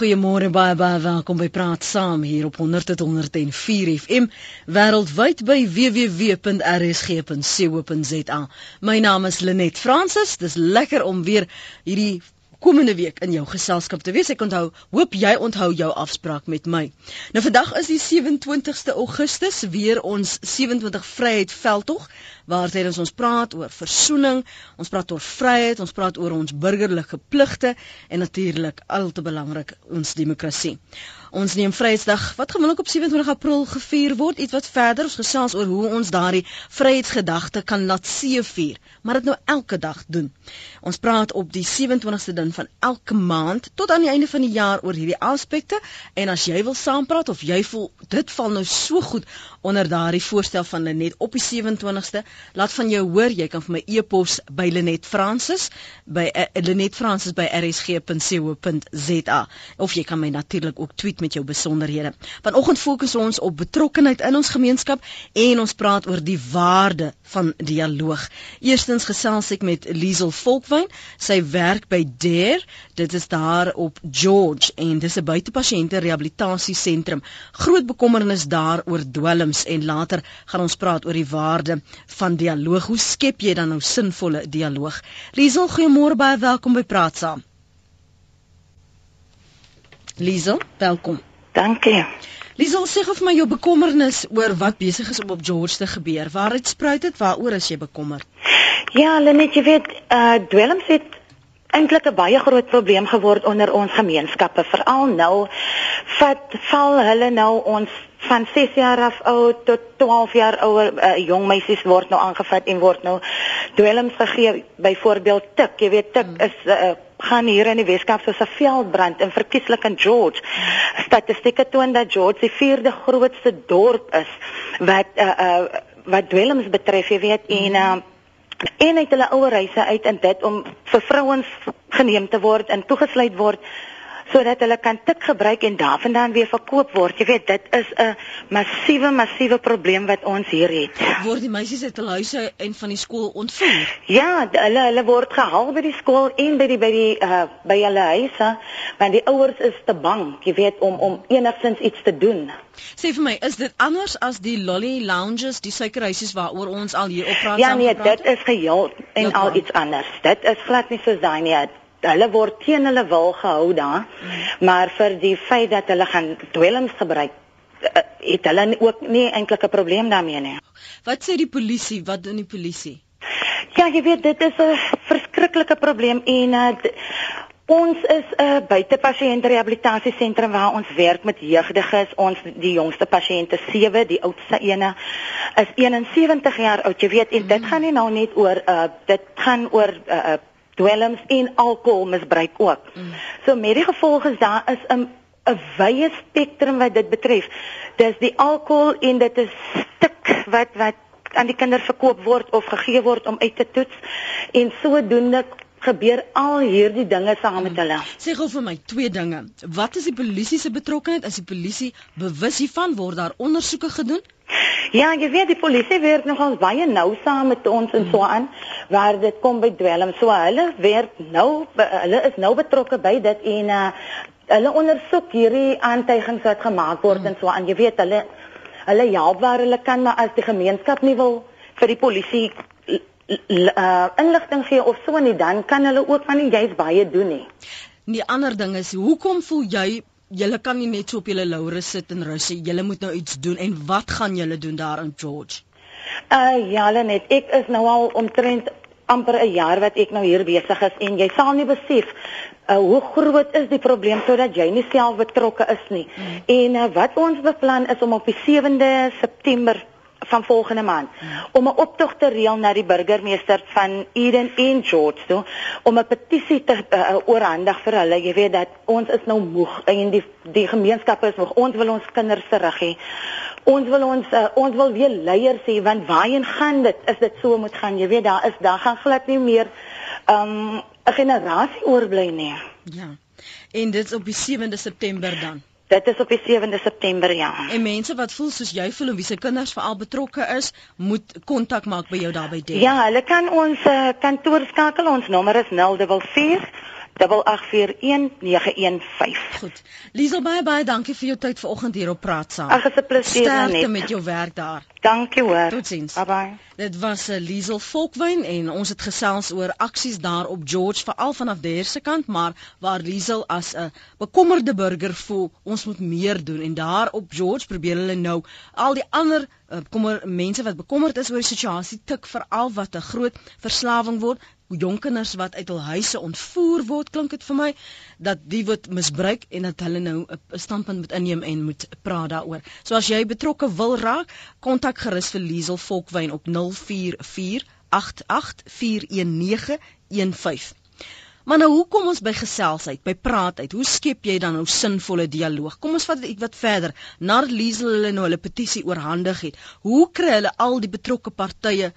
Goeiemôre baie baie welkom by Praat Saam hier op 100.104 FM wêreldwyd by www.rsg.co.za. My naam is Lenet Fransis. Dis lekker om weer hierdie komende week in jou geselskap te wees. Ek onthou, hoop jy onthou jou afspraak met my. Nou vandag is die 27ste Augustus, weer ons 27 Vryheid veldtog waar tydens ons praat oor versoening, ons praat oor vryheid, ons praat oor ons burgerlike pligte en natuurlik al te belangrik ons demokrasie. Ons neem Vryheidsdag wat gewoonlik op 27 April gevier word, iets wat verder ons gesels oor hoe ons daardie vryheidsgedagte kan laat seëvier, maar dit nou elke dag doen. Ons praat op die 27ste din van elke maand tot aan die einde van die jaar oor hierdie aspekte en as jy wil saampraat of jy voel dit val nou so goed onder daardie voorstel van Lenet op die 27ste, laat van jou hoor, jy kan vir my e-pos by Lenet Francis by uh, Lenet Francis by rsg.co.za of jy kan my natuurlik ook tweet met jou besonderhede. Vanoggend fokus ons op betrokkenheid in ons gemeenskap en ons praat oor die waarde van dialoog. Eerstens gesels ek met Liesel Volkwyn. Sy werk by Dare. Dit is daar op George en dis 'n buitepasiënte rehabilitasiesentrum. Groot bekommernis daar oor dwelms en later gaan ons praat oor die waarde van dialoog. Hoe skep jy dan nou sinvolle dialoog? Liesel, goeiemôre baie welkom by Praat Saam. Liesel, welkom. Dankie. Liesel, sê vir my jou bekommernis oor wat besig is om op George te gebeur. Waar het spruit dit? Waaroor is jy bekommerd? Ja, Lenet, jy weet, uh dwelms het eintlik 'n baie groot probleem geword onder ons gemeenskappe, veral nou vat val hulle nou ons van 6 jaar af oud tot 12 jaar ouer uh, jong meisies word nou aangevat en word nou dwelms gegee. Byvoorbeeld tik, jy weet tik is uh, gaan hier in die Weskaap soos 'n veldbrand in verkieslik in George. Statistieke toon dat George die vierde grootste dorp is wat uh uh wat dwelms betref, jy weet en uh en uit hulle ouer huise uit in dit om vir vrouens geneem te word en toegesluit word sodat hulle kan tik gebruik en daarvandaan weer verkoop word. Jy weet, dit is 'n massiewe massiewe probleem wat ons hier het. Word die meisies uit hulle huise en van die skool ontvoer? Ja, hulle hulle word gehaal by die skool en by die by die uh by hulle huise, want die ouers is te bang, jy weet, om om enigstens iets te doen. Sê vir my, is dit anders as die lolly lounges, die suikerhuisies waaroor ons al hier op praat? Ja nee, dit is geheel en al iets anders. Dit is glad nie soos daai nie hulle word teen hulle wil gehou daar. Mm. Maar vir die feit dat hulle gaan dwelms gebruik, eh, het hulle ook nie eintlik 'n probleem daarmee nie. Wat sê die polisie? Wat doen die polisie? Ja, jy weet dit is 'n verskriklike probleem en uh, ons is 'n uh, buitepasiënte rehabilitasiesentrum waar ons werk met jeugdiges. Ons die jongste pasiënte 7, die oudste ene is 71 jaar oud. Jy weet en dit mm. gaan nie nou net oor uh, dit gaan oor uh, dwelms en alkoholmisbruik ook. Mm. So met die gevolge daar is 'n 'n wye spektrum wat dit betref. Dis die alkohol en dit is stuk wat wat aan die kinders verkoop word of gegee word om uit te toets en sodoende gebeur al hierdie dinge saam met mm. hulle. Sê gou vir my twee dinge. Wat is die polisie se betrokkeheid? Is die polisie bewus hiervan word daar ondersoeke gedoen? Ja, jy weet die polisie werk nogals baie nou saam met ons en so aan waar dit kom by dwelm. So hulle werk nou hulle is nou betrokke by dit en uh, hulle ondersoek hierdie aantuigings wat gemaak word en so aan. Jy weet hulle hulle help waar hulle kan maar as die gemeenskap nie wil vir die polisie uh, inligting gee of so nie dan kan hulle ook van juist baie doen nie. Die ander ding is hoekom voel jy julle kan nie net so op julle laure sit en rus nie. Julle moet nou iets doen en wat gaan julle doen daar in George? Uh ja, net ek is nou al omtrent amper 'n jaar wat ek nou hier besig is en jy sal nie besef uh hoe groot is die probleem sodat jy nie self betrokke is nie. Mm. En uh, wat ons beplan is om op die 7de September van volgende maand om 'n optog te reël na die burgemeester van Eden en George toe om 'n petisie te uh, oorhandig vir hulle. Jy weet dat ons is nou moeg en die die gemeenskap is moeg. Ons wil ons kinders terug hê. Ons wil ons uh, ons wil weer leiers hê want waarheen gaan dit? Is dit so moet gaan? Jy weet daar is daar gaan glad nie meer um, 'n generasie oorbly nie. Ja. En dit is op die 7de September dan. Dit is op die 7de September ja. En mense wat voel soos jy voel en wie se kinders veral betrokke is, moet kontak maak by jou daar by Dek. Ja, hulle kan ons uh, kantoor skakel. Ons nommer is 044 08419115. Goed. Liesel baie baie dankie vir jou tyd vanoggend hier op praat saam. Ag, asseblief, Sterkte met jou werk daar. Dankie hoor. Totsiens. Bye bye. Dit was 'n uh, Liesel Volkwyn en ons het gesels oor aksies daar op George veral vanaf der se kant, maar waar Liesel as 'n bekommerde burger voel, ons moet meer doen en daar op George probeer hulle nou al die ander uh, kommer mense wat bekommerd is oor die situasie tik veral wat 'n groot verslawing word jong kinders wat uit hul huise ontvoer word klink dit vir my dat die word misbruik en dat hulle nou 'n standpunt moet inneem en moet praat daaroor. So as jy betrokke wil raak, kontak gerus vir Liesel Volkwyn op 0448841915. Maar nou hoekom ons by gesels uit, by praat uit? Hoe skep jy dan nou sinvolle dialoog? Kom ons vat dit wat verder. Nar Liesel hulle nou hulle petisie oorhandig het. Hoe kry hulle al die betrokke partye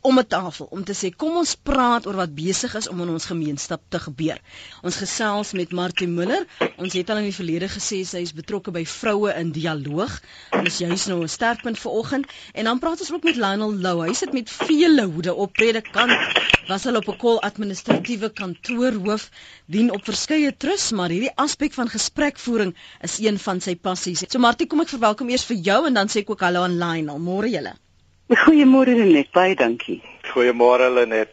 om 'n tafel om te sê kom ons praat oor wat besig is om in ons gemeenskap te gebeur. Ons gesels met Martie Muller. Ons het al in die verlede gesê sy is betrokke by vroue in dialoog. Is juis nou 'n sterkpunt vir oggend en dan praat ons ook met Lionel Lou. Hy sit met vele hoede op predikant. Was hulle op 'n kol administratiewe kantoorhoof dien op verskeie trusts, maar hierdie aspek van gesprekvoering is een van sy passies. So Martie, kom ek verwelkom eers vir jou en dan sê ek ook hallo aan Lionel. Môre julle. Goeiemôre Lenet, baie dankie. Goeiemôre Lenet.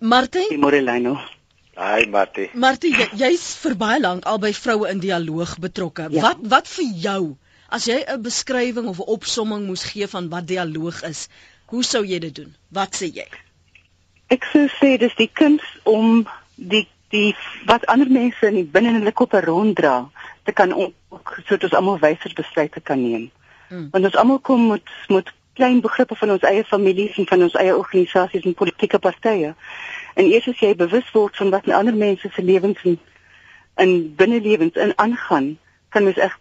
Martie? Goeiemôre Lino. Hi Martie. Martie, jy's vir baie lank al by vroue in dialoog betrokke. Ja. Wat wat vir jou as jy 'n beskrywing of 'n opsomming moes gee van wat dialoog is, hoe sou jy dit doen? Wat sê jy? Ek sou sê dis die kuns om die die wat ander mense in die binne in hulle koppe ronddra te kan ook sodat ons almal wyser besluite kan neem. Hmm. Want ons almal kom met met klein begrippe van ons eie families en van ons eie organisasies en politieke partye. En eers as jy bewus word van wat ander mense se lewens en in binnelewens in aangaan, kan mens reg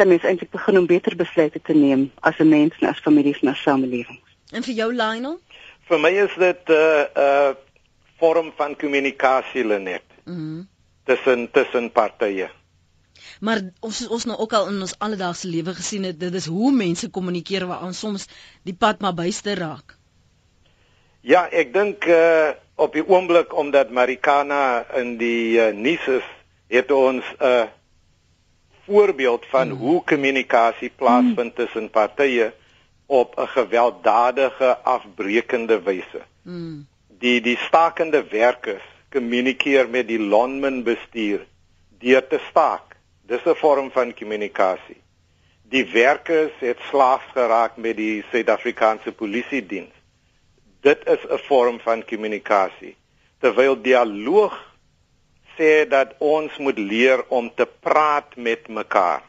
kan mens eintlik begin om beter besluite te neem as 'n mens en as families en as samelewings. En vir jou Lionel? Vir my is dit 'n uh, 'n uh, vorm van kommunikasie lenet. Mhm. Mm tussen tussen partye. Maar ons ons nou ook al in ons alledaagse lewe gesien het dit is hoe mense kommunikeer waar ons soms die pad maar byste raak. Ja, ek dink uh op die oomblik omdat Marikana in die uh, nuus is, het ons 'n uh, voorbeeld van hmm. hoe kommunikasie plaasvind hmm. tussen partye op 'n gewelddadige afbreekende wyse. Hmm. Die die stakende werkers kommunikeer met die lonmen bestuur deur te staak Dis 'n vorm van kommunikasie. Die werkers het slaaf geraak met die Suid-Afrikaanse Polisie diens. Dit is 'n vorm van kommunikasie. Terwyl dialoog sê dat ons moet leer om te praat met mekaar.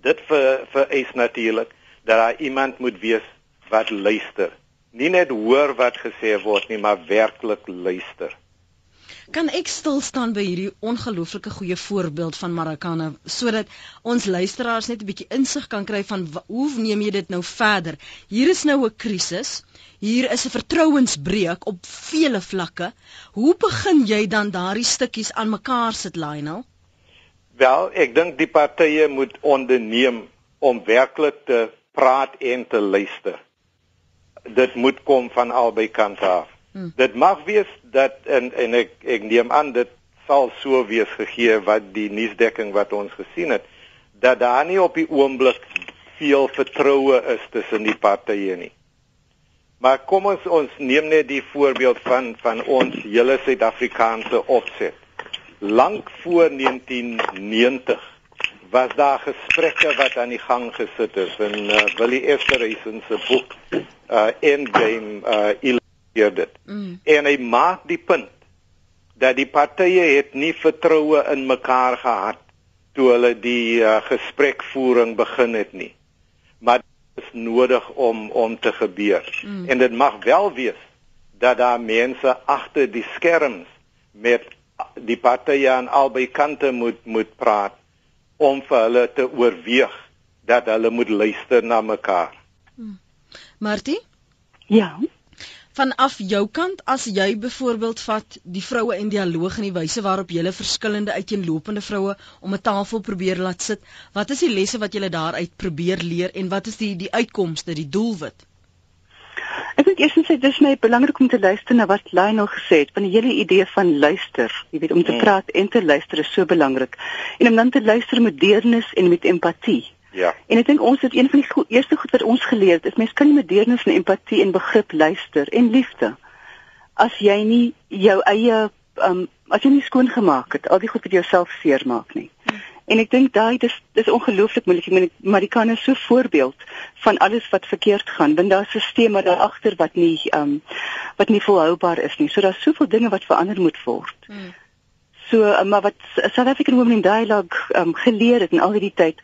Dit vir vereis natuurlik dat daar iemand moet wees wat luister. Nie net hoor wat gesê word nie, maar werklik luister. Kan ek stil staan by hierdie ongelooflike goeie voorbeeld van Maracana sodat ons luisteraars net 'n bietjie insig kan kry van hoe neem jy dit nou verder? Hier is nou 'n krisis. Hier is 'n vertrouensbreuk op vele vlakke. Hoe begin jy dan daardie stukkies aan mekaar sit, Lionel? Wel, ek dink die partye moet onderneem om werklik te praat en te luister. Dit moet kom van albei kante af. Hmm. Dit mag wees dat en en ek ek neem aan dit sal so wees gegee wat die nuusdekking wat ons gesien het dat daar nie op die oomblik veel vertroue is tussen die partye nie. Maar kom ons ons neem net die voorbeeld van van ons hele Suid-Afrikaanse opset. Lank voor 1990 was daar gesprekke wat aan die gang gesit is in uh, Willie Esterhuizen se boek uh, Endgame uh, keer dit. Mm. En hy maak die punt dat die partye het nie vertroue in mekaar gehad toe hulle die uh, gesprekvoering begin het nie. Maar dit is nodig om om te gebeur. Mm. En dit mag wel wees dat daar mense agter die skerms met die partye aan albei kante moet moet praat om vir hulle te oorweeg dat hulle moet luister na mekaar. Mm. Martie? Ja vanaf jou kant as jy byvoorbeeld vat die vroue en dialoog en die wyse waarop jy verskillende uiteenlopende vroue om 'n tafel probeer laat sit, wat is die lesse wat jy daaruit probeer leer en wat is die die uitkomste, die doelwit? Ek dink eers en sê dis my belangrik om te luister na wat Lionel gesê het van die hele idee van luister. Jy weet om te mm. praat en te luister is so belangrik. En om dan te luister met deernis en met empatie. Ja. En ek dink ons het een van die goed, eerste goed wat ons geleer het, is mens kan nie met deernis en empatie en begrip luister en liefde as jy nie jou eie um as jy nie skoon gemaak het, al die goed wat jouself seermaak nie. Hmm. En ek dink daai dis dis ongelooflik moeilik. Ek meen Marikana is so 'n voorbeeld van alles wat verkeerd gaan, want daar's 'n stelsel daar agter wat nie um wat nie volhoubaar is nie. So daar's soveel dinge wat verander moet word. Hmm. So maar wat South African Women in Dialogue um geleer het in al hierdie tyd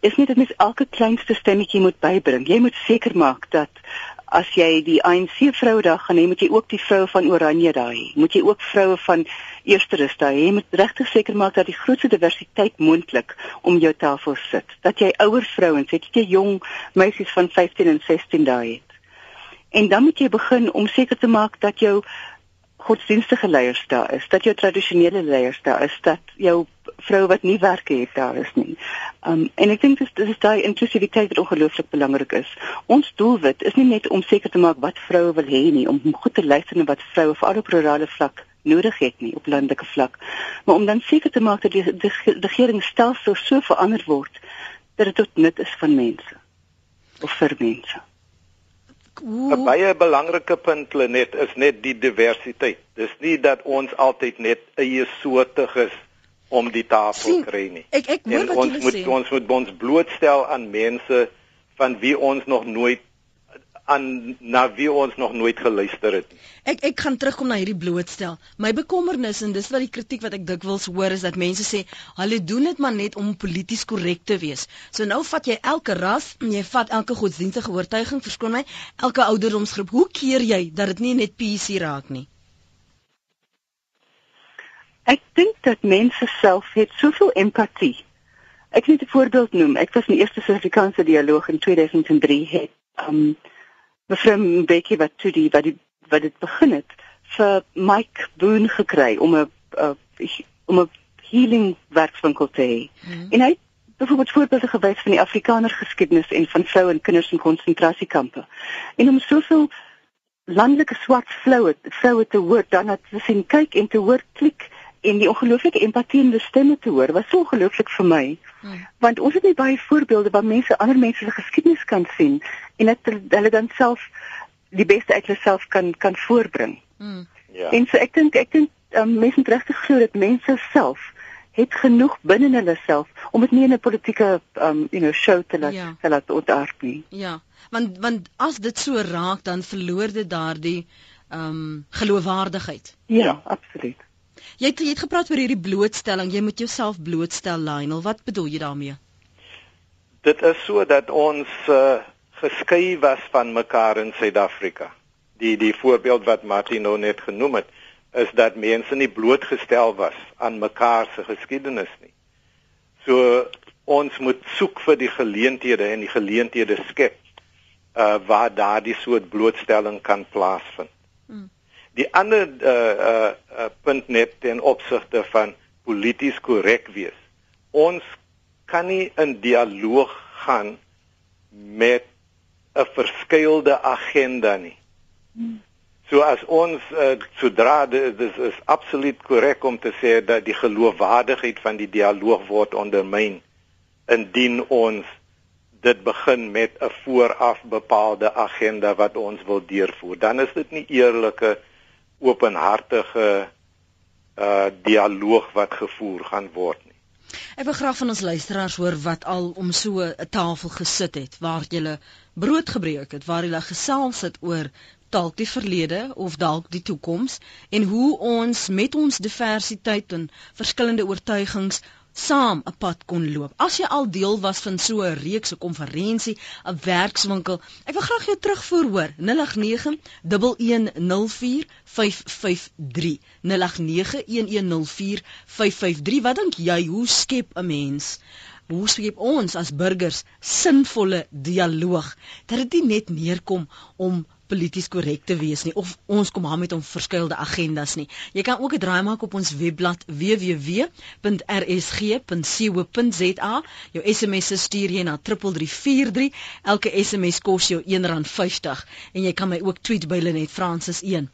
is nie dat mens elke kleinste stemmetjie moet bybring. Jy moet seker maak dat as jy die ANC Vrouedag gaan hê, moet jy ook die vroue van Oranje daar hê. Moet jy ook vroue van Eersterus daar hê. Jy moet regtig seker maak dat die grootste diversiteit moontlik om jou tafel sit. Dat jy ouer vrouens het, jy jong meisies van 15 en 16 daar het. En dan moet jy begin om seker te maak dat jou godsdienstige leiers daar is, dat jou tradisionele leiers daar is, dat jou vroue wat nie werk het daar is nie. Um en ek dink dis dis daai inklusiwiteit wat ongelooflik belangrik is. Ons doelwit is nie net om seker te maak wat vroue wil hê nie, om goed te luister na wat vroue op alle rurale vlak nodig het nie op landelike vlak, maar om dan seker te maak dat die, die, die regeringsstelsel so verander word dat dit tot nut is van mense of vir mense. 'n baie belangrike punt net is net die diversiteit. Dis nie dat ons altyd net eie soortig is om die tafel kry nie. Ek ek hoor wat jy sê. Ons moet ons moet ons blootstel aan mense van wie ons nog nooit aan na wie ons nog nooit geluister het. Ek ek gaan terugkom na hierdie blootstel. My bekommernis en dis wat die kritiek wat ek dikwels hoor is dat mense sê hulle doen dit maar net om polities korrek te wees. So nou vat jy elke ras en jy vat elke godsdienstige oortuiging, verskoon my, elke ouderdomsgroep. Hoe keer jy dat dit nie net PC raak nie? Ek dink dat mense self het soveel empatie. Ek net 'n voorbeeld noem. Ek was in die eerste Suid-Afrikaanse dialoog in 2003 het um mevrou Becky wat toe die wat die wat dit begin het vir Mike Boone gekry om 'n om 'n healing werkswinkel te hê. Hmm. En hy byvoorbeeld voorbeelde gewys van die Afrikaner geskiedenis en van vroue en kinders in konsentrasiekampe. En om soveel landelike swart vroue vroue te hoor dan het te sien kyk en te hoor klik en die ongelooflike empatie in die stemme te hoor was so ongelooflik vir my. Hmm. Want ons het nie baie voorbeelde waar mense ander mense se geskiedenis kan sien en dat hulle dan self die beste uit hulself kan kan voorbring. Mm. Ja. En so ek dink ek dink um, mense moet regtig glo dat mense self het genoeg binne hulle self om dit nie in 'n politieke um you know show te laat ja. te laat ontaard nie. Ja. Want want as dit so raak dan verloor dit daardie um geloofwaardigheid. Ja, ja, absoluut. Jy het jy het gepraat oor hierdie blootstelling, jy moet jouself blootstel Lionel. Wat bedoel jy daarmee? Dit is so dat ons uh, geskei was van mekaar in Suid-Afrika. Die die voorbeeld wat Martin nou net genoem het, is dat mense nie blootgestel was aan mekaar se geskiedenis nie. So ons moet soek vir die geleenthede en die geleenthede skep uh waar daardie soort blootstelling kan plaasvind. Hmm. Die ander uh, uh uh punt net ten opsigte van polities korrek wees. Ons kan nie in dialoog gaan met 'n verskeilde agenda nie. So as ons uh, sodra dit is, is absoluut korrek om te sê dat die geloofwaardigheid van die dialoog word ondermyn indien ons dit begin met 'n vooraf bepaalde agenda wat ons wil deurvoer dan is dit nie eerlike openhartige uh dialoog wat gevoer gaan word nie. Ek wil graag van ons luisteraars hoor wat al om so 'n tafel gesit het waar jy brood gebreek het waar hulle gesels het oor dalk die verlede of dalk die toekoms en hoe ons met ons diversiteit en verskillende oortuigings saam 'n pad kon loop. As jy al deel was van so 'n reeks, 'n konferensie, 'n werkswinkel, ek wil graag jou terugvoer hoor. 0891104553. 0891104553. Wat dink jy, hoe skep 'n mens hoe skep ons as burgers sinvolle dialoog dat dit nie net neerkom om polities korrek te wees nie of ons kom aan met ons verskillende agendas nie. Jy kan ook 'n draai maak op ons webblad www.rsg.co.za. Jou SMS stuur jy na 3343. Elke SMS kos jou R1.50 en jy kan my ook tweet by Lenet Francis 1.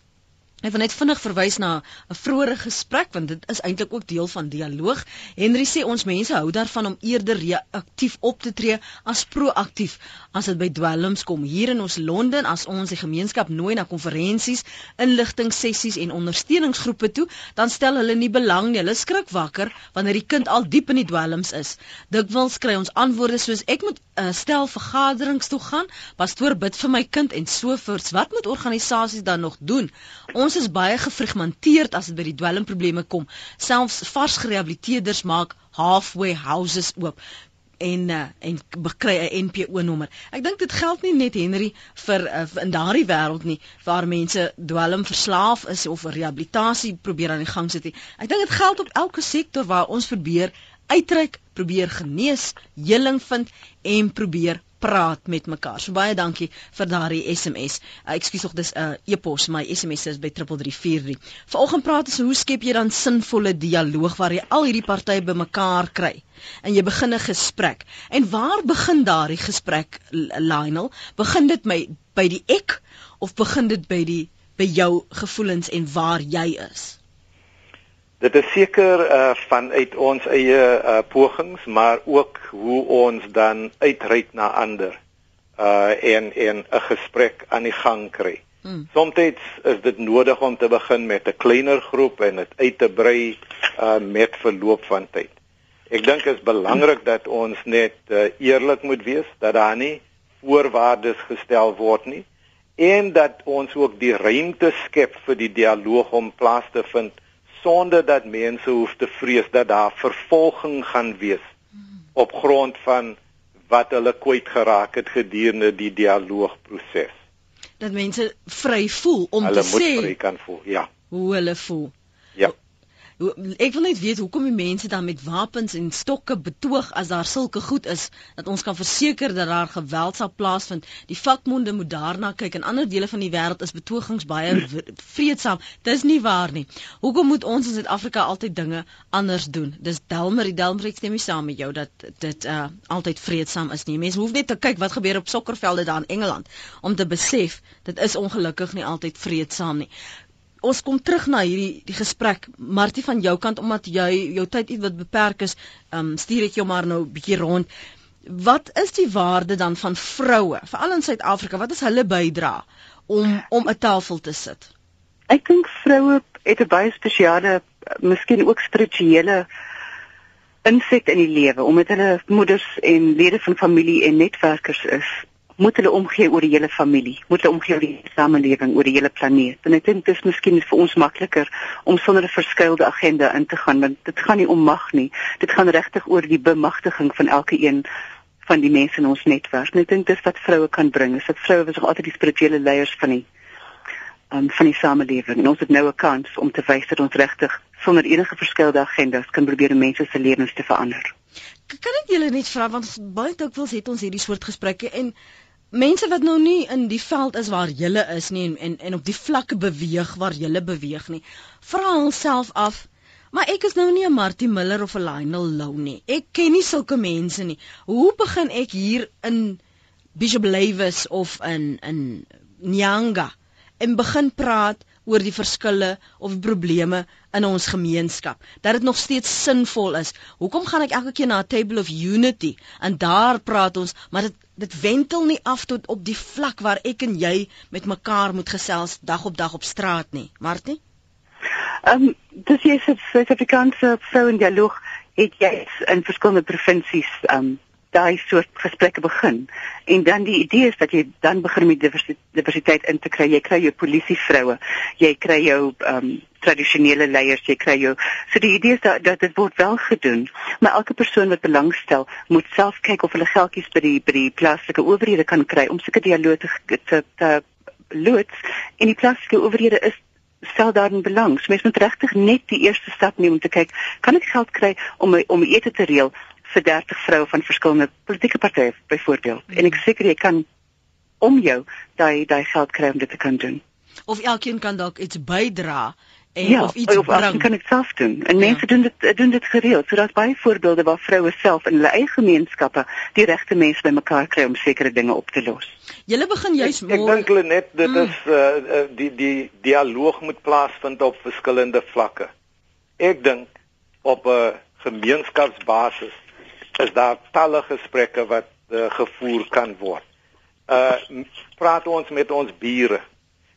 Ek wil net vinnig verwys na 'n vroeëre gesprek want dit is eintlik ook deel van dialoog. Henry sê ons mense hou daarvan om eerder reaktief op te tree as proaktief as dit by dwelms kom. Hier in ons Londen as ons die gemeenskap nooi na konferensies, inligtingsessies en ondersteuningsgroepe toe, dan stel hulle nie belang nie. Hulle skrik wakker wanneer die kind al diep in die dwelms is. Dikwels kry ons antwoorde soos ek moet uh, stel vergaderings toe gaan, pastoor bid vir my kind en so voort. Wat moet organisasies dan nog doen? Ons is baie gefragmenteerd as dit by die dwelmprobleme kom. Selfs vars gerehabiliteerders maak halfway houses oop en uh, en kry 'n NPO nommer. Ek dink dit geld nie net Henry vir uh, in daardie wêreld nie waar mense dwelm verslaaf is of rehabilitasie probeer aan die gang sit nie. Ek dink dit geld op elke sektor waar ons probeer uitreik, probeer genees, heling vind en probeer praat met mekaar. So baie dankie vir daardie SMS. Uh, Ekskuus tog dis 'n uh, e-pos, my SMS is by 3343. Vanoggend praat ons hoe skep jy dan sinvolle dialoog waar jy al hierdie partye bymekaar kry en jy begin 'n gesprek. En waar begin daardie gesprek Lionel? Begin dit my by die ek of begin dit by die by jou gevoelens en waar jy is? Dit is seker uh vanuit ons eie uh pogings, maar ook hoe ons dan uitreik na ander uh en en 'n gesprek aan die gang kry. Hmm. Soms is dit nodig om te begin met 'n kleiner groep en dit uit te brei uh met verloop van tyd. Ek dink dit is belangrik dat ons net uh, eerlik moet wees dat daar nie voorwaardes gestel word nie en dat ons ook die ruimte skep vir die dialoog om plaas te vind sonder dat mense hoef te vrees dat daar vervolging gaan wees op grond van wat hulle kwyt geraak het gedurende die dialoogproses. Dat mense vry voel om hulle te sê hulle moet vry kan voel, ja. Hoe hulle voel. Ja. Ek wil net weet hoekom die mense dan met wapens en stokke betoog as daar sulke goed is dat ons kan verseker dat daar geweld sal plaasvind. Die vakmonde moet daarna kyk en ander dele van die wêreld is betogings baie vreedsaam. Dis nie waar nie. Hoekom moet ons in Suid-Afrika altyd dinge anders doen? Dis Delmer, die Delmer ek stem saam met jou dat dit uh altyd vreedsaam is nie. Mense hoef net te kyk wat gebeur op sokkervelde daar in Engeland om te besef dit is ongelukkig nie altyd vreedsaam nie ons kom terug na hierdie die gesprek Martie van jou kant omdat jy jou tyd iets wat beperk is, ehm um, stuur ek jou maar nou 'n bietjie rond. Wat is die waarde dan van vroue, veral in Suid-Afrika? Wat is hulle bydra om om 'n tafel te sit? Ek dink vroue het 'n baie spesiale, miskien ook spirituele inset in die lewe omdat hulle moeders en lede van familie en netwerkers is moet hulle omgee oor die hele familie, moet hulle omgee oor die samelewing, oor die hele planeet. En ek dink dit is miskien vir ons makliker om sonder 'n verskeidelde agenda in te gaan want dit gaan nie om mag nie. Dit gaan regtig oor die bemagtiging van elke een van die mense in ons netwerk. En ek dink dis wat vroue kan bring. Is dat vroue nog altyd die spirituele leiers van die um, van die samelewing. En ons het nou 'n kans om te wys dat ons regtig sonder enige verskeidelde agendas kan probeer mense se lewens te verander. Kan ek julle net vra want baie dikwels het ons hierdie soort gesprekke en mense wat nou nie in die veld is waar julle is nie en en, en op die vlakke beweeg waar julle beweeg nie vra hulself af maar ek is nou nie 'n Martie Miller of 'n Lionel Lou nie. Ek ken nie sulke mense nie. Hoe begin ek hier in Bishop Lewis of in in Nyanga en begin praat oor die verskille of probleme in ons gemeenskap dat dit nog steeds sinvol is? Hoekom gaan ek elke keer na 'n table of unity en daar praat ons maar dit dit wentel nie af tot op die vlak waar ek en jy met mekaar moet gesels dag op dag op straat nie. Martie? Ehm um, dis jy se Suid-Afrikaanse vrou in dialoog het jy in verskillende provinsies ehm um, daai soort gesprekke begin. En dan die idee is dat jy dan begin met diversiteit in te kry. Jy kry jou polisie vroue, jy kry jou ehm um, tradisionele leiers, jy kry jou. So die idee is dat dat dit word wel gedoen, maar elke persoon wat belangstel moet self kyk of hulle geldjies by die by die plaaslike owerhede kan kry om sulke dialoog te te, te loods. En die plaaslike owerhede is stel daarin belang. So mens moet regtig net die eerste stap neem om te kyk, kan ek geld kry om my om my ete te reël? vir 30 vroue van verskillende politieke partye byvoorbeeld. Mm. En ek seker jy kan om jou daai daai geld kry om dit te kan doen. Of elkeen kan dalk iets bydra en ja, of iets of bring. kan dit self doen. En mense Ja. doen dit doen dit gereeld. So daar's baie voorbeelde waar vroue self in hulle eie gemeenskappe die regte mense bymekaar kry om sekere dinge op te los. Julle begin juis Ek, ek dink hulle net dit Mm. is uh, uh, die die dialoog moet plaasvind op verskillende vlakke. Ek dink op 'n gemeenskapsbasis is daar talle gesprekke wat uh, gevoer kan word. Uh praat ons met ons bure.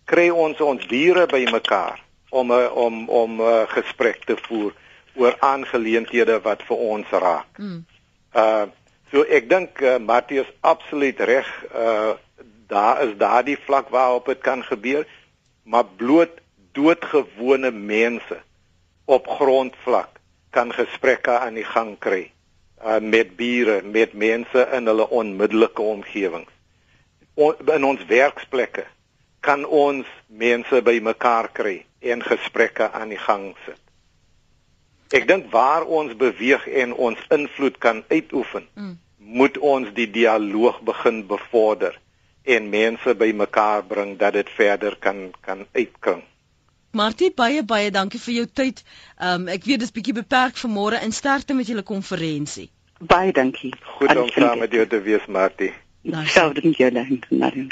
Kry ons ons bure bymekaar om 'n om om 'n gesprek te voer oor aangeleenthede wat vir ons raak. Mm. Uh so ek dink uh, Matthias absoluut reg. Uh daar is daardie vlak waarop dit kan gebeur, maar bloot doodgewone mense op grondvlak kan gesprekke aan die gang kry uh met bure, met mense in hulle onmiddellike omgewings. On, in ons werksplekke kan ons mense bymekaar kry en gesprekke aan die gang sit. Ek dink waar ons beweeg en ons invloed kan uitoefen, Mm. moet ons die dialoog begin bevorder en mense bymekaar bring dat dit verder kan kan uitkring. Martie baie baie dankie vir jou tyd. Um ek weet dis bietjie beperk vir môre en sterkte met julle konferensie. Baie dankie. Goed om saam met jou te wees, Martie. Nou, Selfde met jou dan.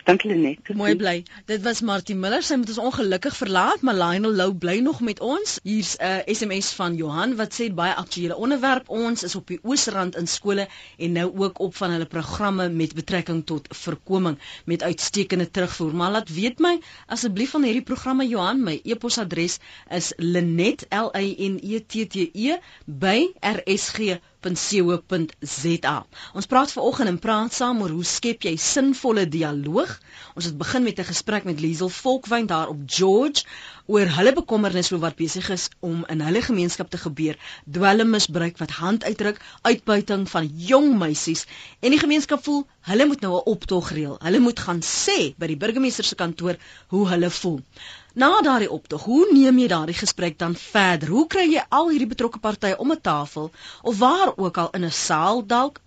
Dankie Lenet. Mooi bly. Dit was Martie Miller. Sy moet ons ongelukkig verlaat, maar Lionel Lou bly nog met ons. Hier's 'n uh, SMS van Johan wat sê baie aktuele onderwerp. Ons is op die Oosrand in skole en nou ook op van hulle programme met betrekking tot voorkoming met uitstekende terugvoer. Maar laat weet my asseblief van hierdie programme Johan. My e-posadres is linet l i n e t t e by rsg www.co.za. Ons praat veraloggend en praat saam oor hoe skep jy sinvolle dialoog. Ons het begin met 'n gesprek met Liesel Volkwyn daar op George oor hulle bekommernis oor wat besig is om in hulle gemeenskap te gebeur, dwelmmisbruik wat hand uitdruk, uitbuiting van jong meisies en die gemeenskap voel hulle moet nou 'n optog reël. Hulle moet gaan sê by die burgemeester se kantoor hoe hulle voel. Na daardie optog, hoe neem jy daardie gesprek dan verder? Hoe kry jy al hierdie betrokke partye om 'n tafel of waar ook al in 'n saal dalk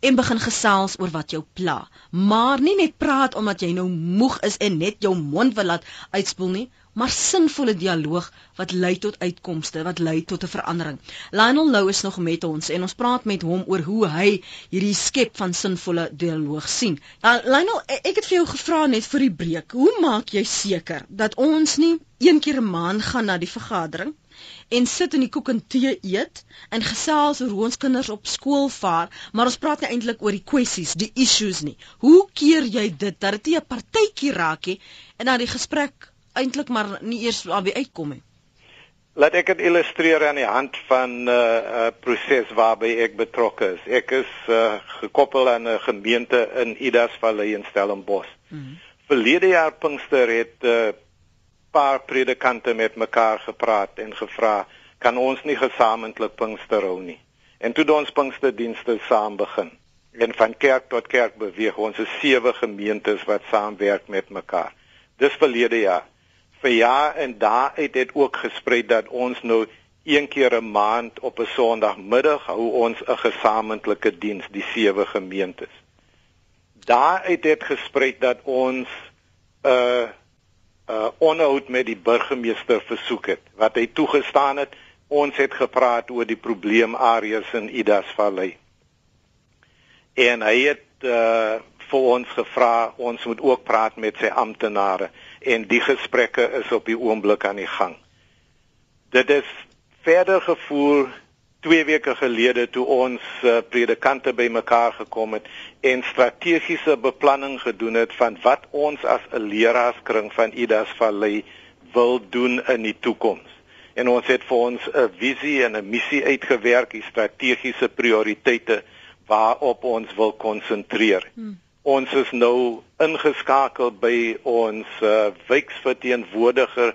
en begin gesels oor wat jou pla. Maar nie net praat omdat jy nou moeg is en net jou mond wil laat uitspoel nie, maar sinvolle dialoog wat lei tot uitkomste, wat lei tot 'n verandering. Lionel Lou is nog met ons en ons praat met hom oor hoe hy hierdie skep van sinvolle dialoog sien. Nou Lionel, e- ek het vir jou gevra net vir die breek, hoe maak jy seker dat ons nie een keer 'n maand gaan na die vergadering en sit in die koek en tee eet en gesels oor hoe ons kinders op skool vaar, maar ons praat nie eintlik oor die kwessies, die issues nie. Hoe keer jy dit dat dit nie 'n partytjie raak nie en dan die gesprek eintlik maar nie eers daarby uitkom nie? Laat ek dit illustreer aan die hand van 'n uh, uh, proses waarby ek betrokke is. Ek is uh, gekoppel aan 'n gemeente in Idas Vallei in Stellenbosch. Mm -hmm. Verlede jaar Pinkster het uh, paar predikante met mekaar gepraat en gevra, kan ons nie gesamentlik Pinkster hou nie. En toe ons Pinksterdienste saam begin. En van kerk tot kerk beweeg ons is sewe gemeentes wat saamwerk met mekaar. Dis verlede jaar vir jaar en daaruit het ook gesprei dat ons nou een keer 'n maand op 'n Sondagmiddag hou ons 'n gesamentlike diens die sewe gemeentes. Daaruit het gesprei dat ons 'n uh, 'n uh, onderhoud met die burgemeester versoek het wat hy toegestaan het. Ons het gepraat oor die probleemareas in Idas Vallei. En hy het uh, vir ons gevra ons moet ook praat met sy amptenare en die gesprekke is op die oomblik aan die gang. Dit is verder gevoer 2 weke gelede toe ons uh, predikante bymekaar gekom het en strategiese beplanning gedoen het van wat ons as 'n leraarskring van Idas Vallei wil doen in die toekoms. En ons het vir ons 'n visie en 'n missie uitgewerk, die strategiese prioriteite waarop ons wil konsentreer. Hmm. Ons is nou ingeskakel by ons uh, wijksverteenwoordiger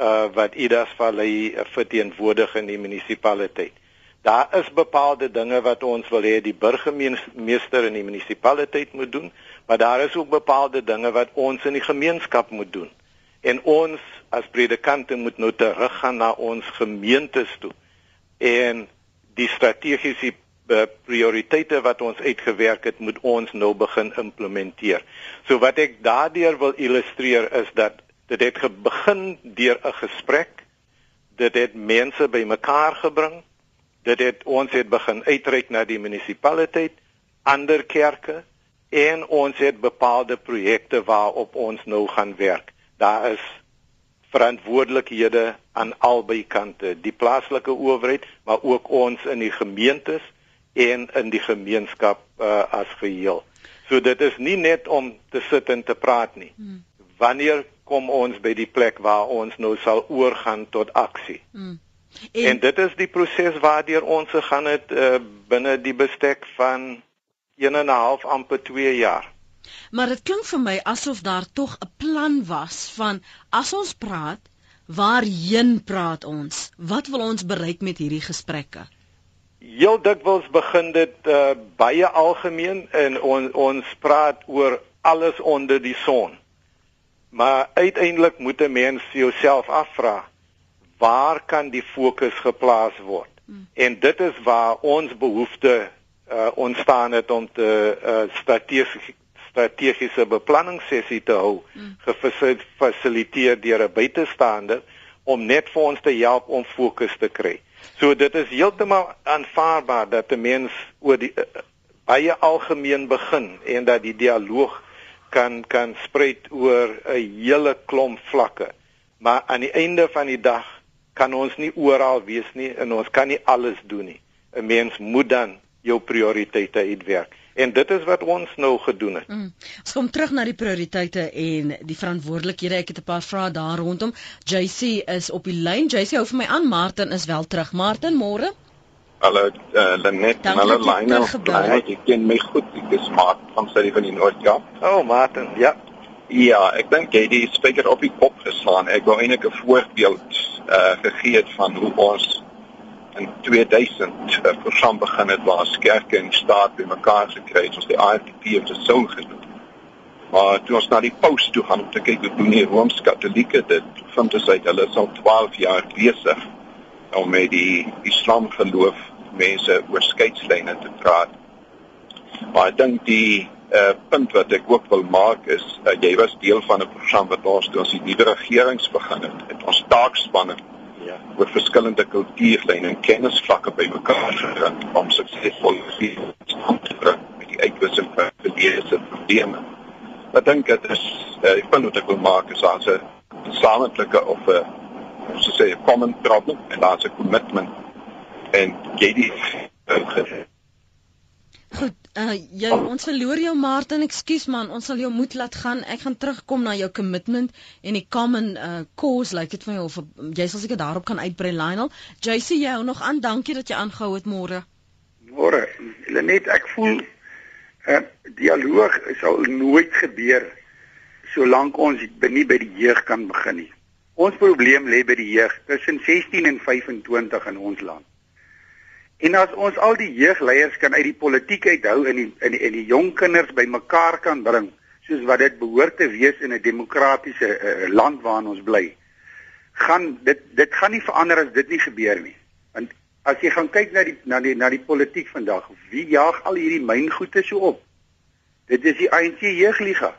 uh, wat Idas Vallei verteenwoordig in die munisipaliteit. Daar is bepaalde dinge wat ons wil hê die burgemeester in die munisipaliteit moet doen, maar daar is ook bepaalde dinge wat ons in die gemeenskap moet doen. En ons as predikante moet nou teruggaan na ons gemeentes toe en die strategiese uh, prioriteite wat ons uitgewerk het, moet ons nou begin implementeer. So wat ek daardeur wil illustreer is dat dit het begin deur 'n gesprek. Dit het mense bymekaar gebring. Dit het ons het begin uitreik na die munisipaliteit, ander kerke en ons het bepaalde projekte waarop ons nou gaan werk. Daar is verantwoordelikhede aan albei kante, die plaaslike owerheid, maar ook ons in die gemeentes en in die gemeenskap uh, as geheel. So dit is nie net om te sit en te praat nie. Hmm. Wanneer kom ons by die plek waar ons nou sal oorgaan tot aksie? Hmm. En, en dit is die proses waardeur ons gegaan het uh, binne die bestek van 1 en 'n half amper 2 jaar. Maar dit klink vir my asof daar tog 'n plan was van as ons praat, waarheen praat ons? Wat wil ons bereik met hierdie gesprekke? Heel dikwels begin dit uh, baie algemeen en on, ons praat oor alles onder die son. Maar uiteindelik moet 'n mens jouself afvra, waar kan die fokus geplaas word? Hmm. En dit is waar ons behoefte uh, ontstaan het om te uh, strategies strategiese beplanningssessie te hou mm. gefasiliteer deur 'n buitestander om net vir ons te help om fokus te kry. So dit is heeltemal aanvaarbaar dat 'n mens oor die uh, baie algemeen begin en dat die dialoog kan kan spruit oor 'n hele klomp vlakke. Maar aan die einde van die dag kan ons nie oral wees nie en ons kan nie alles doen nie. 'n Mens moet dan jou prioriteite uitwerk. En dit is wat ons nou gedoen het. Mm. Ons kom terug na die prioriteite en die verantwoordelikhede. Ek het 'n paar vrae daar rondom. JC is op die lyn. JC hou vir my aan. Martin is wel terug. Martin, môre. Hallo, uh, Lenet, hallo Lionel. Ek ken my goed. Ek is Mark van Surrey van die Noord-Kaap. Oh, Martin, ja. Ja, ek dink jy die spreker op die kop geslaan. Ek wou eintlik 'n voorbeeld uh gegee het van hoe ons in 2000 'n uh, program begin het waar kerke en staat bymekaar gekry het, ons die IFP of the Soul genoem. Maar toe ons na die paus toe gaan om te kyk hoe doen die Rooms-Katolieke dit, vind ons uit hulle is al 12 jaar besig om met die Islam geloof mense oor skeidslyne te praat. Maar ek dink die uh, punt wat ek ook wil maak is uh, jy was deel van 'n program wat ons toe ons die nuwe regerings begin het, het ons taakspanne ja. oor verskillende kultuurlyne en kennisvlakke bymekaar gebring om suksesvol te bring met die uitwissing van verlede probleme. Ek dink dit is uh, die punt wat ek wil maak is as 'n gesamentlike of 'n so sê 'n common problem en daar's 'n commitment en jy die uh, Goed, uh jy ons verloor jou Martin, ekskuus man, ons sal jou moed laat gaan. Ek gaan terugkom na jou commitment en die common uh cause like dit van jou of jy sal seker daarop kan uitbrei Lionel. JC jy hou nog aan. Dankie dat jy aangehou het môre. Môre. Lenet, ek voel 'n uh, dialoog sal nooit gebeur solank ons nie by die jeug kan begin nie. Ons probleem lê by die jeug tussen 16 en 25 in ons land. En as ons al die jeugleiers kan uit die politiek uithou en die in die, die jong kinders bymekaar kan bring soos wat dit behoort te wees in 'n demokratiese uh, land waarin ons bly gaan dit dit gaan nie verander as dit nie gebeur nie. Want as jy gaan kyk na die na die na die politiek vandag wie jaag al hierdie myngoede so op? Dit is die ANC jeugliga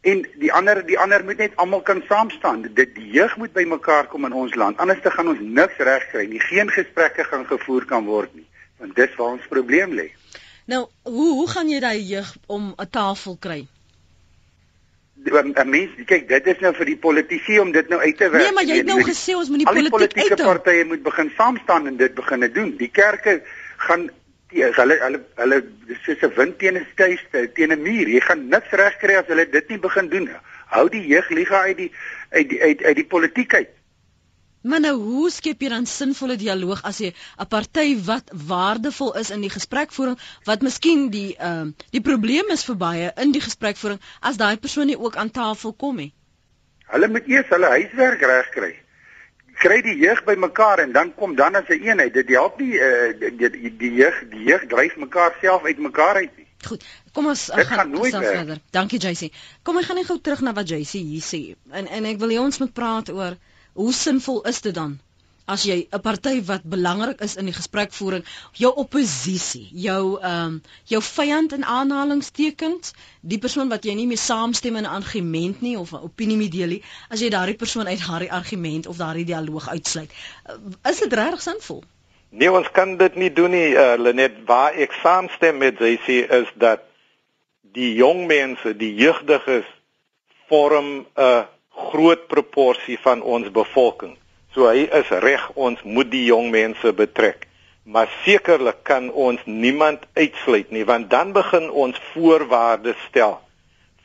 en die ander die ander moet net almal kan saam staan. Dit die jeug moet bymekaar kom in ons land. Anders te gaan ons niks reg kry nie. Geen gesprekke gaan gevoer kan word nie. Want dis waar ons probleem lê. Nou, hoe hoe gaan jy daai jeug om 'n tafel kry? Want 'n mens, kyk, dit is nou vir die politici om dit nou uit te werk. Nee, maar jy het nou gesê ons moet die politiek uit. Die politieke partye moet begin saam staan en dit begin doen. Die kerke gaan hulle hulle hulle soos 'n wind teen 'n skuiste teen 'n muur. Jy gaan niks reg kry as hulle dit nie begin doen. Hou die jeugliga uit die uit die uit, uit die politiek uit. Maar nou hoe skep jy dan sinvolle dialoog as jy 'n party wat waardevol is in die gesprekvoering wat miskien die ehm uh, die probleem is vir baie in die gesprekvoering as daai persoon nie ook aan tafel kom nie. Hulle moet eers hulle huiswerk reg kry die jeug bymekaar en dan kom dan as 'n een eenheid. Dit help nie uh, die die, die jeug die jeug dryf mekaar self uit mekaar uit nie. Goed. Kom ons uh, gaan nooit verder. Dankie JC. Kom ek gaan net gou terug na wat JC hier sê. En en ek wil hê ons moet praat oor hoe sinvol is dit dan as jy 'n party wat belangrik is in die gesprekvoering, jou oppositie, jou ehm um, jou vyand in aanhalingstekens, die persoon wat jy nie mee saamstem in 'n argument nie of 'n opinie mee deel nie, as jy daardie persoon uit daardie argument of daardie dialoog uitsluit, uh, is dit regtig sinvol? Nee, ons kan dit nie doen nie, uh, Lenet. Waar ek saamstem met JC is dat die jong mense, die jeugdiges vorm 'n groot proporsie van ons bevolking. So hy is reg, ons moet die jong mense betrek. Maar sekerlik kan ons niemand uitsluit nie, want dan begin ons voorwaardes stel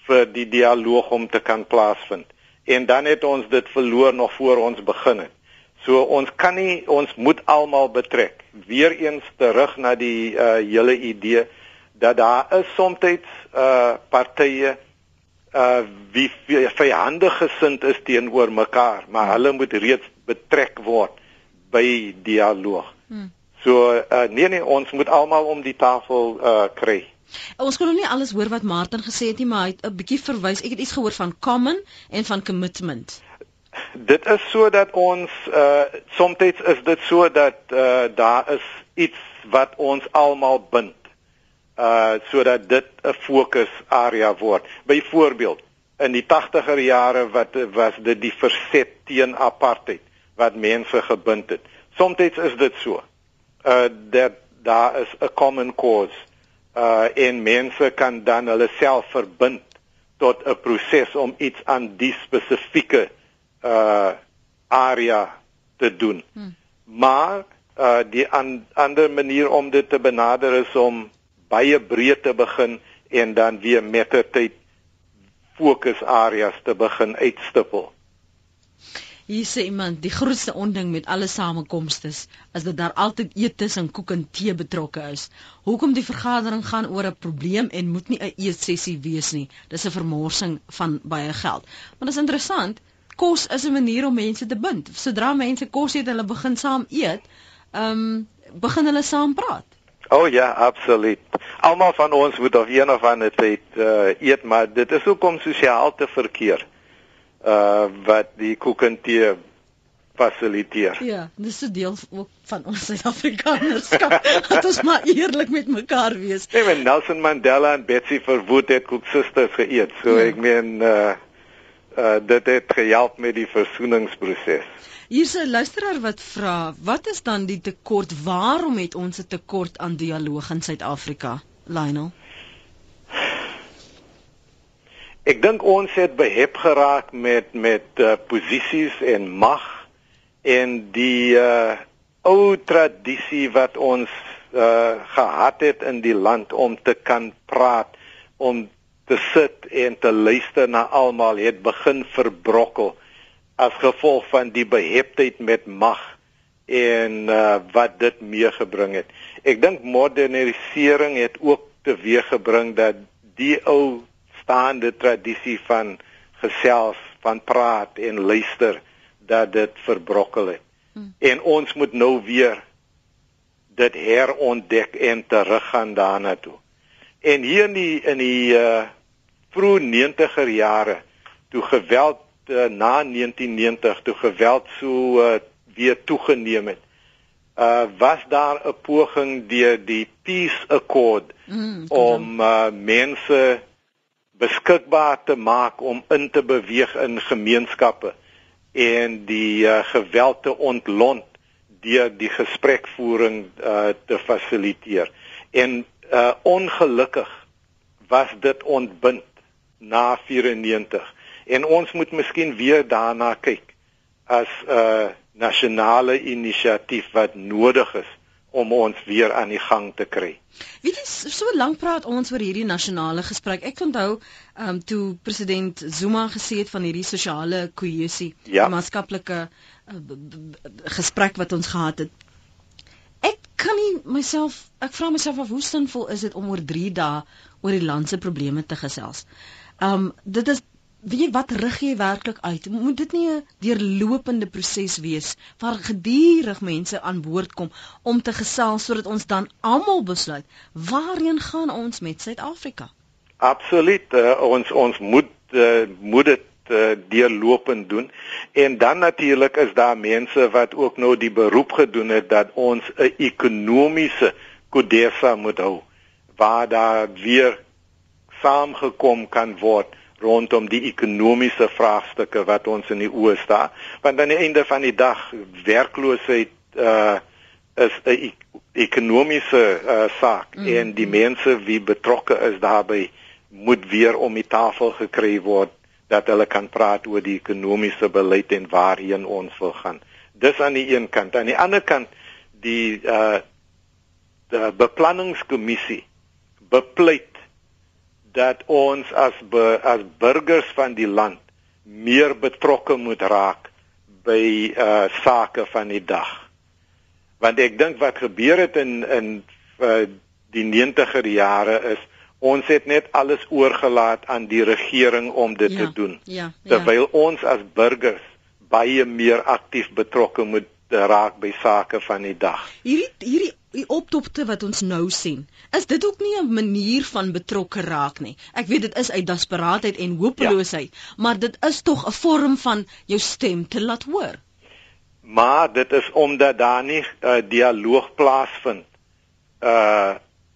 vir die dialoog om te kan plaasvind. En dan het ons dit verloor nog voor ons begin het. So ons kan nie ons moet almal betrek. Weereens terug na die uh hele idee dat daar is soms uh partye uh wie vyandig gesind is teenoor mekaar, maar hulle moet reeds betrek word by dialoog. Hmm. So uh nee nee, ons moet almal om die tafel uh kry. Ons kon nog nie alles hoor wat Martin gesê het nie, maar hy het 'n bietjie verwys. Ek het iets gehoor van common en van commitment dit is sodat ons uh soms is dit so dat uh daar is iets wat ons almal bind. Uh sodat dit 'n fokus area word. Byvoorbeeld in die 80er jare wat was dit die verset teen apartheid wat mense gebind het. Soms is dit so. Uh dat daar is 'n common cause. Uh en mense kan dan hulle self verbind tot 'n proses om iets aan die spesifieke uh area te doen. Hmm. Maar uh die an, ander manier om dit te benader is om baie breed te begin en dan weer met tyd fokus areas te begin uitstippel. Hier sê iemand, die grootste onding met alle samekomste is dat daar altyd eetes en koek en tee betrokke is. Hoekom die vergadering gaan oor 'n probleem en moet nie 'n eetsessie wees nie. Dis 'n vermorsing van baie geld. Maar dis interessant, kos is 'n manier om mense te bind. Sodra mense kos eet, hulle begin saam eet, ehm um, begin hulle saam praat. O oh, ja, absoluut. Almal van ons moet op een of ander tyd uh, eet, maar dit is ook om sosiaal te verkeer. Uh wat die kookentee fasiliteer. Ja, dis 'n deel ook van ons Suid-Afrikanerskap. dat ons maar eerlik met mekaar wees. Nee, Nelson Mandela en Betsy Verwoerd het koeksusters geëet. So ja. ek meen uh uh, dit het gehelp met die versoeningsproses. Hier's 'n luisteraar wat vra, wat is dan die tekort? Waarom het ons 'n tekort aan dialoog in Suid-Afrika? Lionel. Ek dink ons het behep geraak met met uh, posisies en mag en die uh, ou tradisie wat ons uh, gehad het in die land om te kan praat om te sit en te luister na almal het begin verbrokkel as gevolg van die beheptheid met mag en uh, wat dit meegebring het. Ek dink modernisering het ook teweeggebring dat die ou staande tradisie van gesels, van praat en luister dat dit verbrokkel het. Hmm. En ons moet nou weer dit herontdek en teruggaan daarna toe. En hier in die in die uh vroeë 90er jare toe geweld uh, na 1990 toe geweld so uh, weer toegeneem het. Uh was daar 'n poging deur die Peace Accord mm, om uh, mense beskikbaar te maak om in te beweeg in gemeenskappe en die uh, geweld te ontlont deur die gesprekvoering uh, te fasiliteer. En uh ongelukkig was dit ontbind na 94 en ons moet miskien weer daarna kyk as 'n uh, nasionale inisiatief wat nodig is om ons weer aan die gang te kry. Weet jy, so lank praat ons oor hierdie nasionale gesprek. Ek onthou, ehm um, toe president Zuma gesê het van hierdie sosiale kohesie, ja. maatskaplike uh, gesprek wat ons gehad het ek kan nie myself ek vra myself af hoe sinvol is dit om oor 3 dae oor die land se probleme te gesels. Um dit is weet jy wat rig jy werklik uit? Moet dit nie 'n deurlopende proses wees waar gedurig mense aan woord kom om te gesels sodat ons dan almal besluit waarheen gaan ons met Suid-Afrika? Absoluut. Uh, ons ons moet uh, moet dit uh, deurlopend doen. En dan natuurlik is daar mense wat ook nou die beroep gedoen het dat ons 'n ekonomiese kodesa moet hou waar daar weer saamgekom kan word rondom die ekonomiese vraagstukke wat ons in die oë staan. Want aan die einde van die dag werkloosheid uh is 'n ekonomiese uh, saak mm. en die mense wie betrokke is daarbey moet weer om die tafel gekry word dat hulle kan praat oor die ekonomiese beleid en waarheen ons wil gaan. Dis aan die een kant. Aan die ander kant die uh die beplanningskommissie bepleit dat ons as be, as burgers van die land meer betrokke moet raak by uh sake van die dag want ek dink wat gebeur het in in uh, die 90er jare is ons het net alles oorgelaat aan die regering om dit ja, te doen ja, ja. terwyl ons as burgers baie meer aktief betrokke moet raak by sake van die dag. Hierdie hierdie die optopte wat ons nou sien is dit ook nie 'n manier van betrokke raak nie. Ek weet dit is uit desperaatheid en hopeloosheid ja. maar dit is tog 'n vorm van jou stem te laat hoor. Maar dit is omdat daar nie 'n uh, dialoog plaasvind uh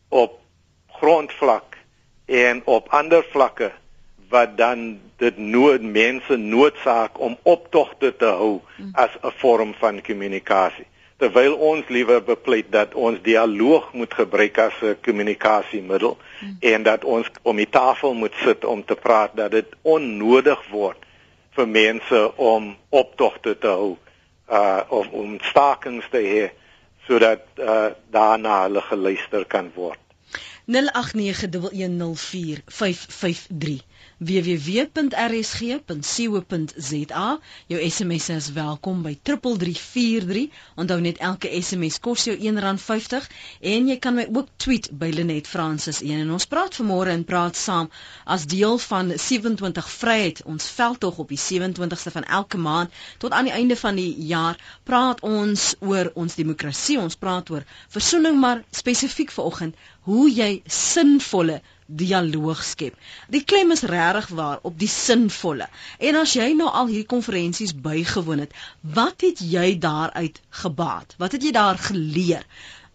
op grondvlak en op ander vlakke wat dan dit nood mense noodsaak om optogte te hou mm. as 'n vorm van kommunikasie terwyl ons liewer bepleit dat ons dialoog moet gebruik as 'n kommunikasiemiddel mm. en dat ons om die tafel moet sit om te praat dat dit onnodig word vir mense om optogte te hou uh of om stakings te hê sodat uh daarna hulle geluister kan word. 0891104553 www.rsg.co.za jou SMS is welkom by 3343 onthou net elke SMS kos jou R1.50 en jy kan my ook tweet by Lenet Francis 1 en ons praat vanmôre en praat saam as deel van 27 Vryheid. Ons veldtog op die 27ste van elke maand tot aan die einde van die jaar praat ons oor ons demokrasie. Ons praat oor versoening maar spesifiek vanoggend hoe jy sinvolle dialoog skep. Die klem is regtig waar op die sinvolle. En as jy nou al hierdie konferensies bygewoon het, wat het jy daaruit gebaat? Wat het jy daar geleer?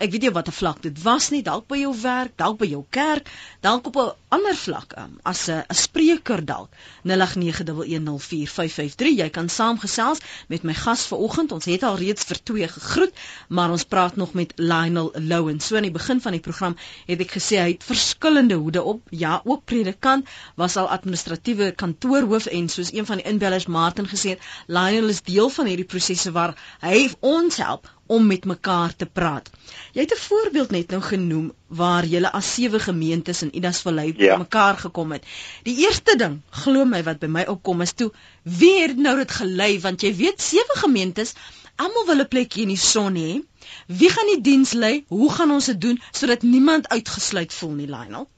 ek weet nie wat 'n vlak dit was nie dalk by jou werk dalk by jou kerk dalk op 'n ander vlak um, as 'n spreker dalk. 0891104553 jy kan saamgesels met my gas vanoggend. Ons het al reeds vir twee gegroet maar ons praat nog met Lionel Lowen. So aan die begin van die program het ek gesê hy het verskillende hoede op. Ja ook predikant was al administratiewe kantoorhoof en soos een van die inbellers Martin gesê het Lionel is deel van hierdie prosesse waar hy ons help om met mekaar te praat. Jy het 'n voorbeeld net nou genoem waar julle as sewe gemeentes in Idasvallei ja. mekaar gekom het. Die eerste ding, glo my wat by my opkom is toe, wie het nou dit gelei want jy weet sewe gemeentes, almal wil 'n plekjie in die son hê. Wie gaan die diens lei? Hoe gaan ons dit doen sodat niemand uitgesluit voel nie, Lionel?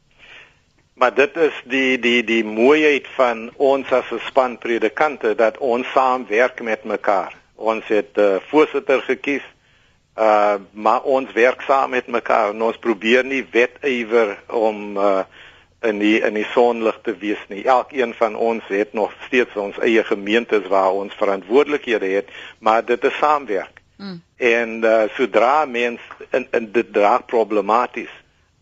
Maar dit is die die die mooiheid van ons as 'n span predikante dat ons saamwerk met mekaar. Ons het 'n uh, voorsitter gekies Uh maar ons werk saam met mekaar en ons probeer nie wetywer om uh in die in die sonlig te wees nie. Elkeen van ons het nog steeds ons eie gemeentes waar ons verantwoordelikhede het, maar dit is saamwerk. Mm. En uh sodra mens in in dit dra problematies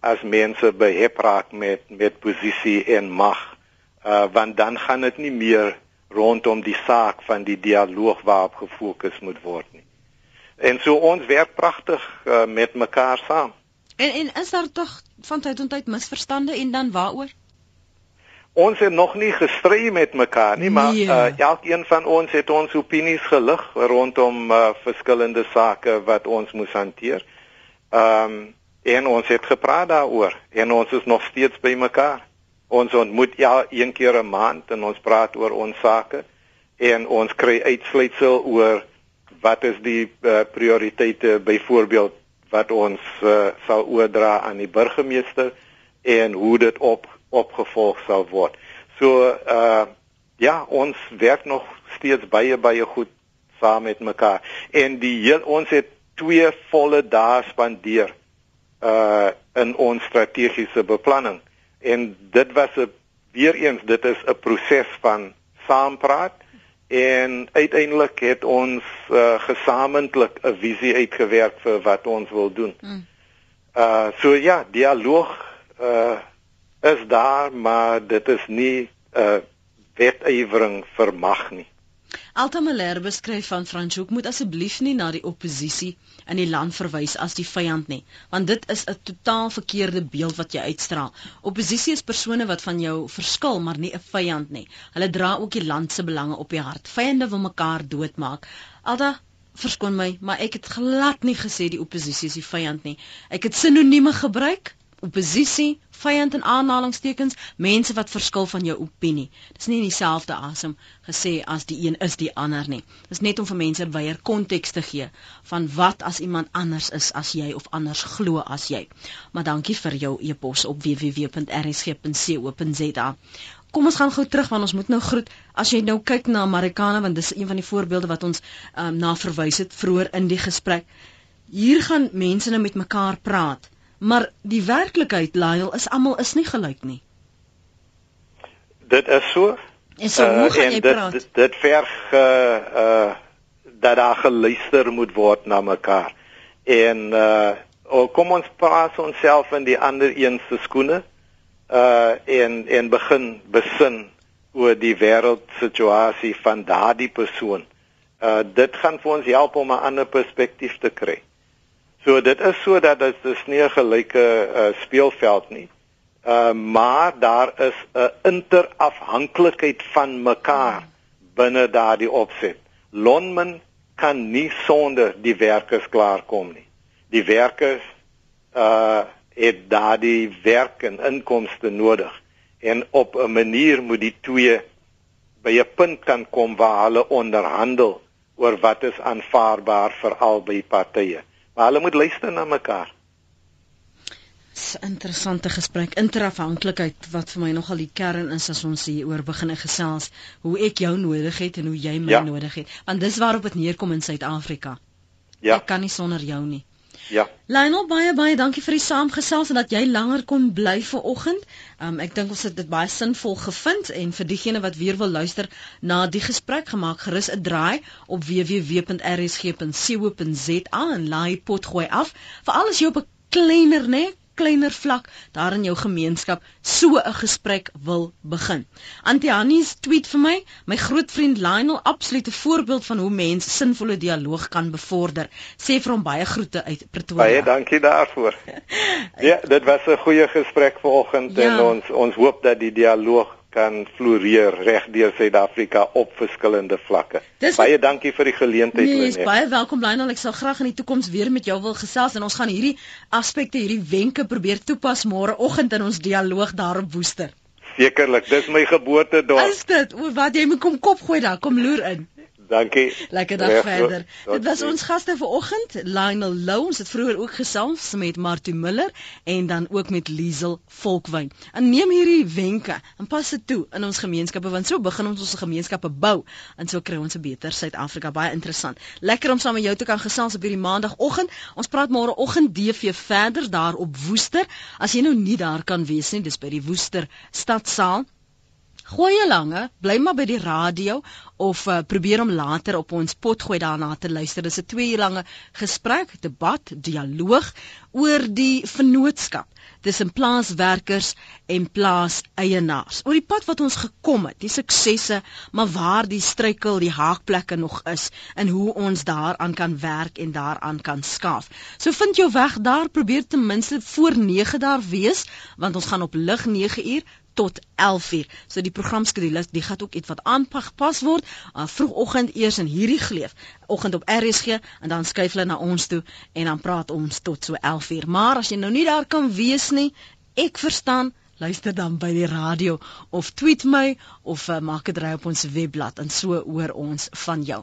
as mense behep raak met met posisie en mag, uh want dan gaan dit nie meer rondom die saak van die dialoog waarop gefokus moet word nie. En so ons werk pragtig uh, met mekaar saam. En en is daar tog van tyd tot tyd misverstande en dan waaroor? Ons het nog nie gestry met mekaar nie, maar nee. uh, elkeen van ons het ons opinies gelig rondom uh, verskillende sake wat ons moes hanteer. Ehm um, en ons het gepraat daaroor en ons is nog steeds by mekaar. Ons ontmoet ja een keer 'n maand en ons praat oor ons sake en ons kry uitsluitsel oor wat is die uh, prioriteite byvoorbeeld wat ons uh, sal oordra aan die burgemeester en hoe dit op opgevolg sal word. So uh ja, ons werk nog steeds baie baie goed saam met mekaar. En die heel ons het twee volle dae spandeer uh in ons strategiese beplanning. En dit was 'n weer eens dit is 'n proses van saampraat en uiteindelik het ons uh, gesamentlik 'n visie uitgewerk vir wat ons wil doen. Mm. Uh so ja, dialoog uh is daar, maar dit is nie 'n uh, wetywering vir mag nie. Alta Meller beskryf van Franshoek moet asseblief nie na die oppositie in die land verwys as die vyand nie, want dit is 'n totaal verkeerde beeld wat jy uitstraal. Oppositie is persone wat van jou verskil, maar nie 'n vyand nie. Hulle dra ook die land se belange op die hart. Vyande wil mekaar doodmaak. Alta Verskoon my, maar ek het glad nie gesê die oppositie is die vyand nie. Ek het sinonieme gebruik oppositie, vyand en aanhalingstekens, mense wat verskil van jou opinie. Dis nie dieselfde asem gesê as die een is die ander nie. Dis net om vir mense weier konteks te gee van wat as iemand anders is as jy of anders glo as jy. Maar dankie vir jou e-pos op www.rsg.co.za. Kom ons gaan gou terug want ons moet nou groet. As jy nou kyk na Amerikaane want dis een van die voorbeelde wat ons um, na verwys het vroeër in die gesprek. Hier gaan mense nou met mekaar praat maar die werklikheid Lyle is almal is nie gelyk nie. Dit is so. En so hoe uh, gaan jy dit, praat? Dit dit verg uh uh dat daar geluister moet word na mekaar. En uh oh, kom ons plaas onsself in die ander een se skoene uh en en begin besin oor die wêreldsituasie van daardie persoon. Uh dit gaan vir ons help om 'n ander perspektief te kry. So dit is sodat dit is nie 'n gelyke uh, speelveld nie. Uh maar daar is 'n interafhanklikheid van mekaar binne daardie opset. Lonman kan nie sonder die werkers klaarkom nie. Die werkers uh het daardie werk en inkomste nodig en op 'n manier moet die twee by 'n punt kan kom waar hulle onderhandel oor wat is aanvaarbaar vir albei partye. Maar hulle moet luister na mekaar. 'n Interessante gesprek, interafhanklikheid wat vir my nogal die kern is as ons hier oor begin gesels, hoe ek jou nodig het en hoe jy my ja. nodig het. Want dis waarop dit neerkom in Suid-Afrika. Ja. Ek kan nie sonder jou nie. Ja. Lionel baie baie dankie vir die saamgesels en dat jy langer kon bly vir oggend. Um, ek dink ons het dit baie sinvol gevind en vir diegene wat weer wil luister na die gesprek gemaak gerus 'n draai op www.rsg.co.za en laai pot gooi af. Veral as jy op 'n kleiner net kleiner vlak daar in jou gemeenskap so 'n gesprek wil begin. Antianies tweet vir my, my groot vriend Lionel, absolute voorbeeld van hoe mense sinvolle dialoog kan bevorder. Sê vir hom baie groete uit Pretoria. Baie dankie daarvoor. ja, dit was 'n goeie gesprek vanoggend ja. en ons ons hoop dat die dialoog kan floreer reg deur Suid-Afrika op verskillende vlakke. Dis baie dankie vir die geleentheid nee, Lene. Baie welkom Lionel. Ek sal graag in die toekoms weer met jou wil gesels en ons gaan hierdie aspekte, hierdie wenke probeer toepas môreoggend in ons dialoog daar op Woester. Sekerlik, dis my geboortedorp. Is dit? O, wat jy moet kom kop gooi daar, kom loer in. Dankie. Lekker dag Recht, verder. Tot Dit was tot ons gaste vanoggend, Lionel Lou. Ons het vroeër ook gesels met Martie Miller en dan ook met Liesel Volkwyn. En neem hierdie wenke en pas dit toe in ons gemeenskappe want so begin ons ons gemeenskappe bou en so kry ons 'n beter Suid-Afrika. Baie interessant. Lekker om saam met jou te kan gesels op hierdie maandagooggend. Ons praat môre oggend DV verder daar op Woester. As jy nou nie daar kan wees nie, dis by die Woester Stadsaal Gooi jy lange, bly maar by die radio of uh, probeer om later op ons potgooi daarna te luister. Dis 'n 2 uur lange gesprek, debat, dialoog oor die vennootskap tussen plaaswerkers en plaaseienaars. Oor die pad wat ons gekom het, die suksesse, maar waar die struikel, die haakplekke nog is en hoe ons daaraan kan werk en daaraan kan skaaf. So vind jou weg daar, probeer ten minste voor 9 daar wees, want ons gaan op lig 9 uur tot 11uur. So die programskedule, die gaan ook iets wat aanpas word. Uh, vroegoggend eers in hierdie geleef, oggend op RSG en dan skuif hulle na ons toe en dan praat ons tot so 11uur. Maar as jy nou nie daar kan wees nie, ek verstaan luister dan by die radio of tweet my of uh, maak 'n draai op ons webblad en so hoor ons van jou